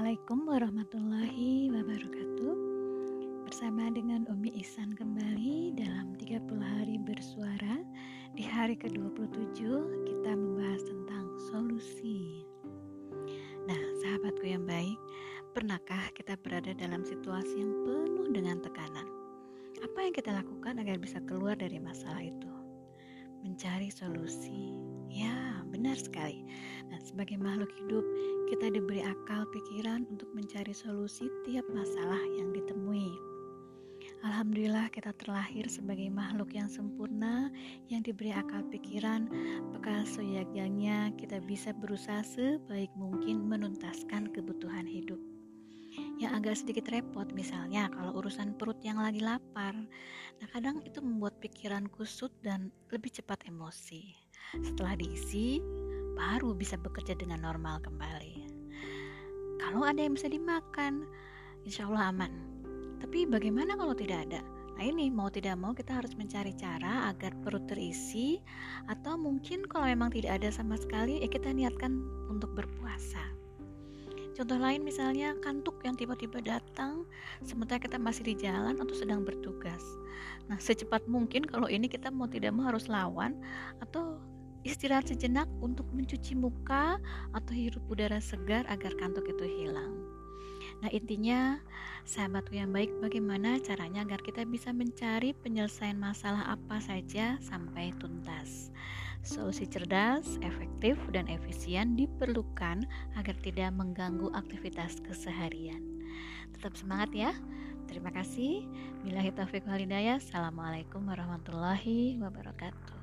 Assalamualaikum warahmatullahi wabarakatuh. Bersama dengan Umi Ihsan kembali dalam 30 hari bersuara. Di hari ke-27 kita membahas tentang solusi. Nah sahabatku yang baik Pernahkah kita berada dalam situasi yang penuh dengan tekanan? Apa yang kita lakukan agar bisa keluar dari masalah itu? Mencari solusi. Ya benar sekali Nah sebagai makhluk hidup kita diberi akal pikiran untuk mencari solusi tiap masalah yang ditemui. Alhamdulillah kita terlahir sebagai makhluk yang sempurna yang diberi akal pikiran. Bekal seyogyanya kita bisa berusaha sebaik mungkin menuntaskan kebutuhan hidup. Yang agak sedikit repot misalnya kalau urusan perut yang lagi lapar. Nah kadang itu membuat pikiran kusut dan lebih cepat emosi. Setelah diisi baru bisa bekerja dengan normal kembali. Kalau ada yang bisa dimakan, insya Allah aman. Tapi bagaimana kalau tidak ada? Nah ini mau tidak mau kita harus mencari cara agar perut terisi atau mungkin kalau memang tidak ada sama sekali ya kita niatkan untuk berpuasa. Contoh lain misalnya kantuk yang tiba-tiba datang sementara kita masih di jalan atau sedang bertugas. Nah secepat mungkin kalau ini kita mau tidak mau harus lawan atau istirahat sejenak untuk mencuci muka atau hirup udara segar agar kantuk itu hilang. Nah, intinya, sahabatku yang baik, bagaimana caranya agar kita bisa mencari penyelesaian masalah apa saja sampai tuntas. Solusi cerdas, efektif, dan efisien diperlukan agar tidak mengganggu aktivitas keseharian. Tetap semangat ya. Terima kasih. Bila taufiq walhidayah. Assalamualaikum warahmatullahi wabarakatuh.